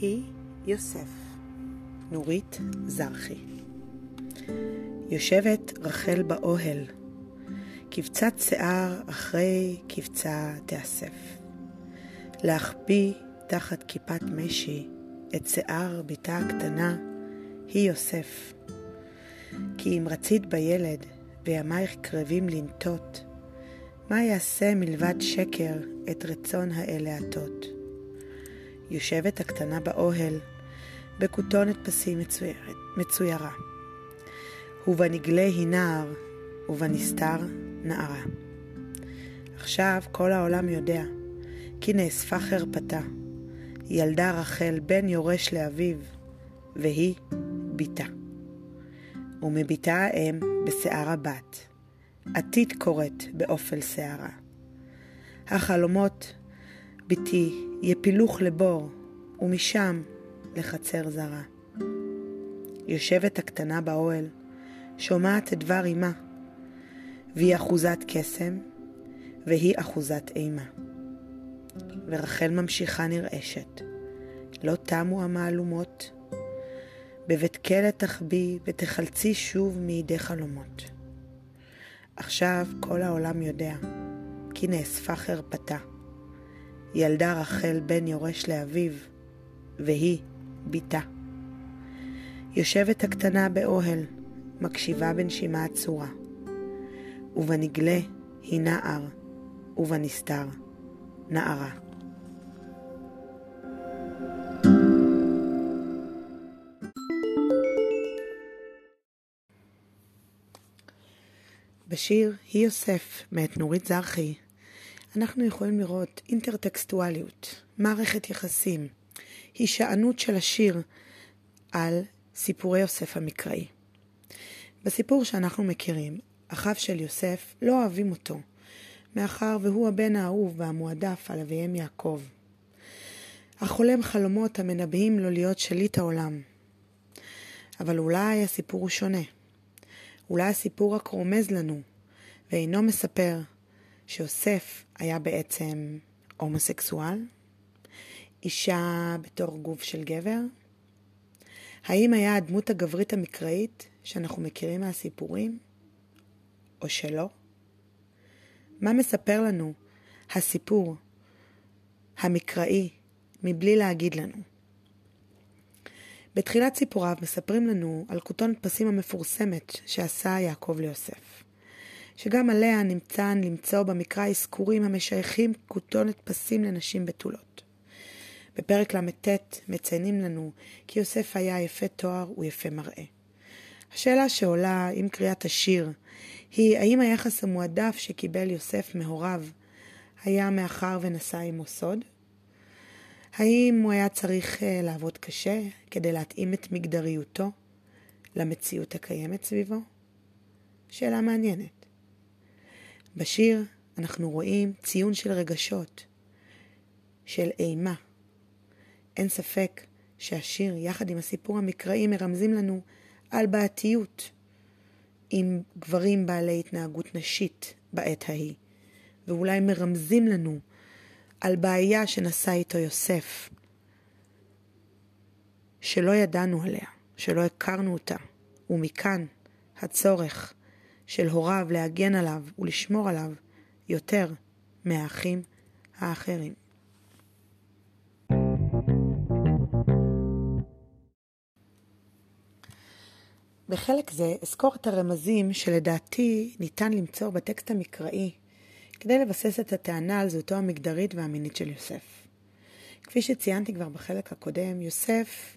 היא יוסף, נורית זרחי. יושבת רחל באוהל, קבצת שיער אחרי קבצה תאסף. להחביא תחת כיפת משי את שיער בתה הקטנה, היא יוסף. כי אם רצית בילד וימייך קרבים לנטות, מה יעשה מלבד שקר את רצון האל להטות? יושבת הקטנה באוהל, בכותונת פסים מצוירת, מצוירה. ובנגלה היא נער, ובנסתר נערה. עכשיו כל העולם יודע, כי נאספה חרפתה. ילדה רחל בן יורש לאביו, והיא בתה. ומבתה האם בשיער הבת, עתיד קוראת באופל שערה. החלומות, בתי, יפילוך לבור, ומשם לחצר זרה. יושבת הקטנה באוהל, שומעת את דבר אמה, והיא אחוזת קסם, והיא אחוזת אימה. ורחל ממשיכה נרעשת, לא תמו המהלומות, בבית כלא תחביא ותחלצי שוב מידי חלומות. עכשיו כל העולם יודע, כי נאספה חרפתה. ילדה רחל בן יורש לאביו, והיא בתה. יושבת הקטנה באוהל, מקשיבה בנשימה עצורה, ובנגלה היא נער, ובנסתר נערה. בשיר "היא יוסף" מאת נורית זרחי אנחנו יכולים לראות אינטרטקסטואליות, מערכת יחסים, הישענות של השיר על סיפורי יוסף המקראי. בסיפור שאנחנו מכירים, אחיו של יוסף לא אוהבים אותו, מאחר והוא הבן האהוב והמועדף על אביהם יעקב. החולם חלומות המנבאים לו להיות שליט העולם. אבל אולי הסיפור הוא שונה. אולי הסיפור רק רומז לנו, ואינו מספר שיוסף היה בעצם הומוסקסואל? אישה בתור גוף של גבר? האם היה הדמות הגברית המקראית שאנחנו מכירים מהסיפורים, או שלא? מה מספר לנו הסיפור המקראי מבלי להגיד לנו? בתחילת סיפוריו מספרים לנו על כותון פסים המפורסמת שעשה יעקב ליוסף. שגם עליה נמצא למצוא במקרא אזכורים המשייכים כותונת פסים לנשים בתולות. בפרק ל"ט מציינים לנו כי יוסף היה יפה תואר ויפה מראה. השאלה שעולה עם קריאת השיר היא האם היחס המועדף שקיבל יוסף מהוריו היה מאחר ונשא עמו סוד? האם הוא היה צריך אה, לעבוד קשה כדי להתאים את מגדריותו למציאות הקיימת סביבו? שאלה מעניינת. בשיר אנחנו רואים ציון של רגשות, של אימה. אין ספק שהשיר, יחד עם הסיפור המקראי, מרמזים לנו על בעייתיות עם גברים בעלי התנהגות נשית בעת ההיא, ואולי מרמזים לנו על בעיה שנשא איתו יוסף, שלא ידענו עליה, שלא הכרנו אותה, ומכאן הצורך של הוריו להגן עליו ולשמור עליו יותר מהאחים האחרים. בחלק זה אזכור את הרמזים שלדעתי ניתן למצוא בטקסט המקראי כדי לבסס את הטענה על זהותו המגדרית והמינית של יוסף. כפי שציינתי כבר בחלק הקודם, יוסף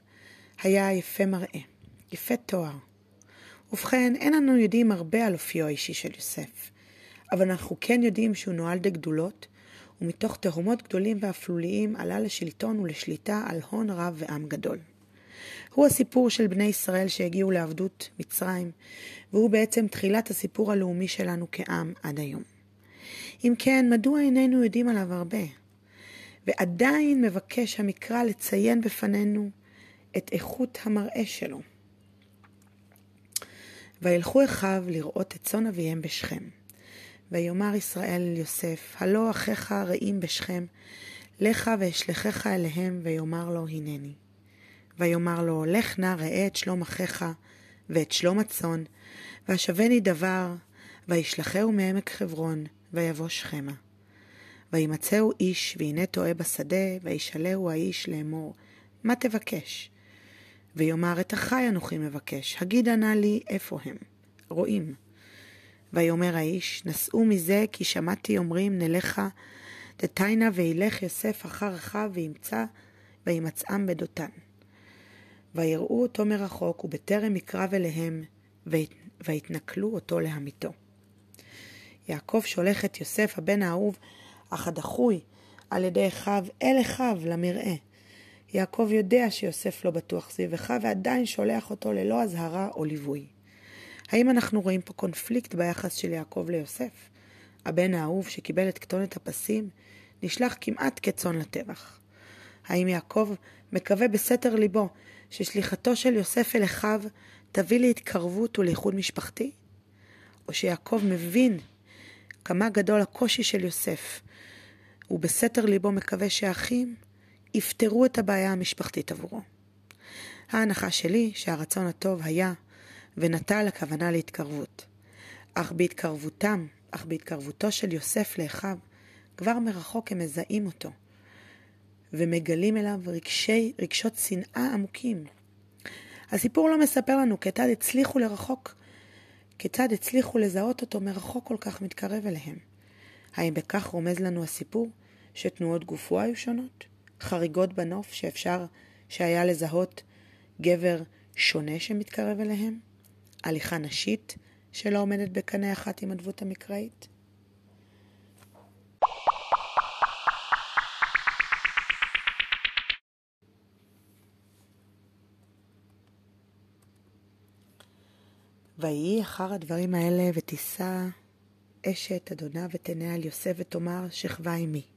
היה יפה מראה, יפה תואר, ובכן, אין אנו יודעים הרבה על אופיו האישי של יוסף, אבל אנחנו כן יודעים שהוא נוהל דגדולות, ומתוך תהומות גדולים ואפלוליים עלה לשלטון ולשליטה על הון רב ועם גדול. הוא הסיפור של בני ישראל שהגיעו לעבדות מצרים, והוא בעצם תחילת הסיפור הלאומי שלנו כעם עד היום. אם כן, מדוע איננו יודעים עליו הרבה? ועדיין מבקש המקרא לציין בפנינו את איכות המראה שלו. וילכו אחיו לראות את צאן אביהם בשכם. ויאמר ישראל אל יוסף, הלא אחיך רעים בשכם, לך ואשלחך אליהם, ויאמר לו הנני. ויאמר לו, לך נא ראה את שלום אחיך ואת שלום הצאן, והשבני דבר, וישלחהו מעמק חברון, ויבוא שכמה. וימצאו איש, והנה טועה בשדה, וישאלהו האיש לאמור, מה תבקש? ויאמר את אחי אנוכי מבקש, הגידה נא לי איפה הם. רואים. ויאמר האיש, נשאו מזה כי שמעתי אומרים נלכה דתיינה וילך יוסף אחר אחיו וימצא וימצאם בדותן. ויראו אותו מרחוק ובטרם יקרב אליהם ויתנכלו אותו להמיתו. יעקב שולח את יוסף הבן האהוב אך הדחוי על ידי אחיו אל אחיו למרעה. יעקב יודע שיוסף לא בטוח סביב אחיו ועדיין שולח אותו ללא אזהרה או ליווי. האם אנחנו רואים פה קונפליקט ביחס של יעקב ליוסף? הבן האהוב שקיבל את כתונת הפסים נשלח כמעט כצאן לטבח. האם יעקב מקווה בסתר ליבו ששליחתו של יוסף אל אחיו תביא להתקרבות ולאיחוד משפחתי? או שיעקב מבין כמה גדול הקושי של יוסף, ובסתר ליבו מקווה שהאחים יפתרו את הבעיה המשפחתית עבורו. ההנחה שלי שהרצון הטוב היה ונטה לכוונה להתקרבות. אך בהתקרבותם, אך בהתקרבותו של יוסף לאחיו, כבר מרחוק הם מזהים אותו, ומגלים אליו רגשי, רגשות שנאה עמוקים. הסיפור לא מספר לנו כיצד הצליחו לרחוק, כיצד הצליחו לזהות אותו מרחוק כל כך מתקרב אליהם. האם בכך רומז לנו הסיפור שתנועות גופו היו שונות? חריגות בנוף שאפשר שהיה לזהות גבר שונה שמתקרב אליהם? הליכה נשית שלא עומדת בקנה אחת עם הדמות המקראית? ויהי אחר הדברים האלה ותישא אשת אדונה ותנה על יוסף ותאמר שכבה עמי.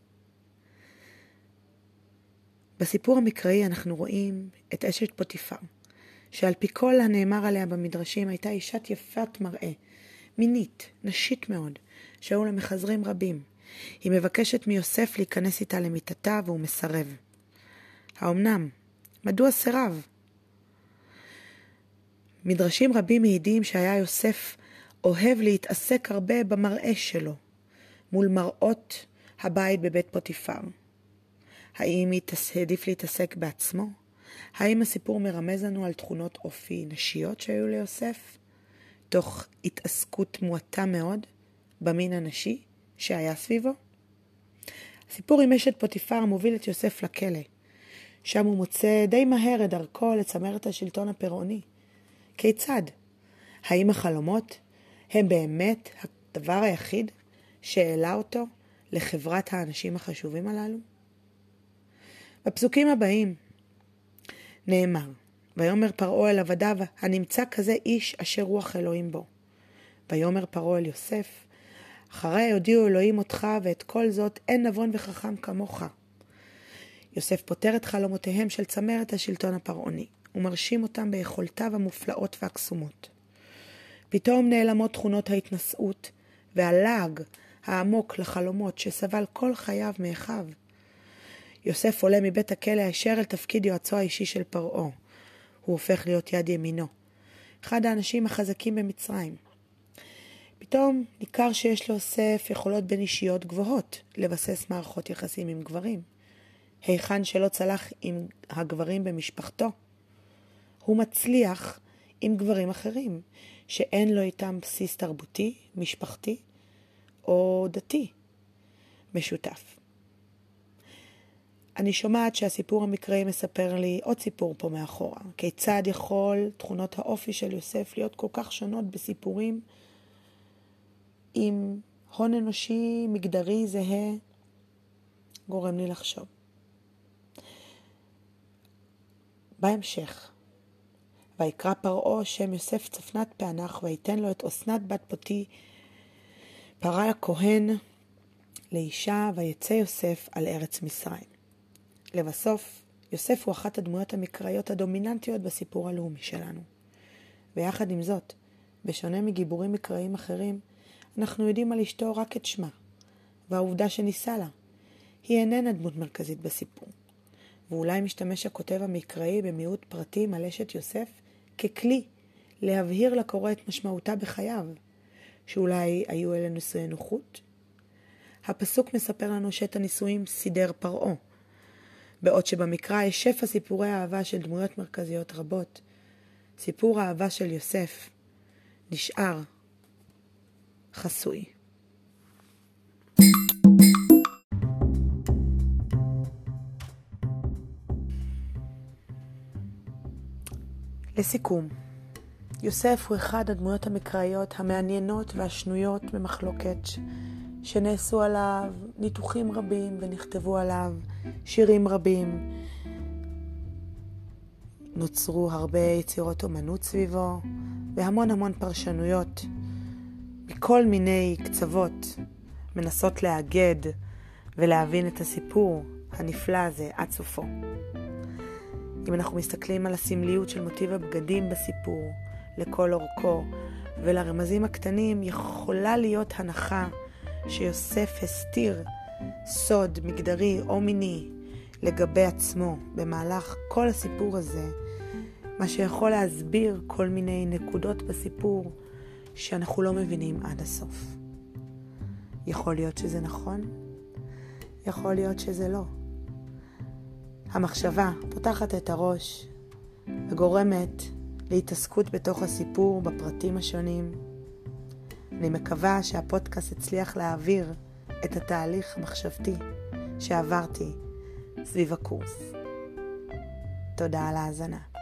בסיפור המקראי אנחנו רואים את אשת פוטיפר, שעל פי כל הנאמר עליה במדרשים הייתה אישת יפת מראה, מינית, נשית מאוד, שהיו לה מחזרים רבים. היא מבקשת מיוסף להיכנס איתה למיטתה והוא מסרב. האומנם? מדוע סירב? מדרשים רבים מעידים שהיה יוסף אוהב להתעסק הרבה במראה שלו, מול מראות הבית בבית פוטיפר. האם העדיף להתעסק בעצמו? האם הסיפור מרמז לנו על תכונות אופי נשיות שהיו ליוסף, תוך התעסקות מועטה מאוד במין הנשי שהיה סביבו? הסיפור עם אשת פוטיפר מוביל את יוסף לכלא, שם הוא מוצא די מהר את דרכו לצמרת השלטון הפירעוני. כיצד? האם החלומות הם באמת הדבר היחיד שהעלה אותו לחברת האנשים החשובים הללו? בפסוקים הבאים נאמר, ויאמר פרעה אל עבדיו, הנמצא כזה איש אשר רוח אלוהים בו. ויאמר פרעה אל יוסף, אחרי הודיעו אלוהים אותך, ואת כל זאת אין נבון וחכם כמוך. יוסף פותר את חלומותיהם של צמרת השלטון הפרעוני, ומרשים אותם ביכולתיו המופלאות והקסומות. פתאום נעלמות תכונות ההתנשאות והלעג העמוק לחלומות שסבל כל חייו מאחיו. יוסף עולה מבית הכלא הישר אל תפקיד יועצו האישי של פרעה. הוא הופך להיות יד ימינו. אחד האנשים החזקים במצרים. פתאום ניכר שיש ליוסף יכולות בין אישיות גבוהות לבסס מערכות יחסים עם גברים. היכן שלא צלח עם הגברים במשפחתו. הוא מצליח עם גברים אחרים, שאין לו איתם בסיס תרבותי, משפחתי או דתי משותף. אני שומעת שהסיפור המקראי מספר לי עוד סיפור פה מאחורה. כיצד יכול תכונות האופי של יוסף להיות כל כך שונות בסיפורים עם הון אנושי מגדרי זהה, גורם לי לחשוב. בהמשך, ויקרא פרעה שם יוסף צפנת פענח, ויתן לו את אסנת בת פוטי פרה לכהן לאישה, ויצא יוסף על ארץ מצרים. לבסוף, יוסף הוא אחת הדמויות המקראיות הדומיננטיות בסיפור הלאומי שלנו. ויחד עם זאת, בשונה מגיבורים מקראיים אחרים, אנחנו יודעים על אשתו רק את שמה, והעובדה שנישא לה. היא איננה דמות מרכזית בסיפור. ואולי משתמש הכותב המקראי במיעוט פרטים על אשת יוסף ככלי להבהיר לקורא את משמעותה בחייו, שאולי היו אלה נישואי נוחות? הפסוק מספר לנו שאת הנישואים סידר פרעה, בעוד שבמקרא יש שפע סיפורי אהבה של דמויות מרכזיות רבות. סיפור האהבה של יוסף נשאר חסוי. לסיכום, יוסף הוא אחד הדמויות המקראיות המעניינות והשנויות במחלוקת שנעשו עליו ניתוחים רבים ונכתבו עליו שירים רבים. נוצרו הרבה יצירות אומנות סביבו והמון המון פרשנויות מכל מיני קצוות מנסות לאגד ולהבין את הסיפור הנפלא הזה עד סופו. אם אנחנו מסתכלים על הסמליות של מוטיב הבגדים בסיפור, לכל אורכו, ולרמזים הקטנים, יכולה להיות הנחה שיוסף הסתיר סוד מגדרי או מיני לגבי עצמו במהלך כל הסיפור הזה, מה שיכול להסביר כל מיני נקודות בסיפור שאנחנו לא מבינים עד הסוף. יכול להיות שזה נכון, יכול להיות שזה לא. המחשבה פותחת את הראש וגורמת להתעסקות בתוך הסיפור בפרטים השונים. אני מקווה שהפודקאסט הצליח להעביר את התהליך המחשבתי שעברתי סביב הקורס. תודה על ההאזנה.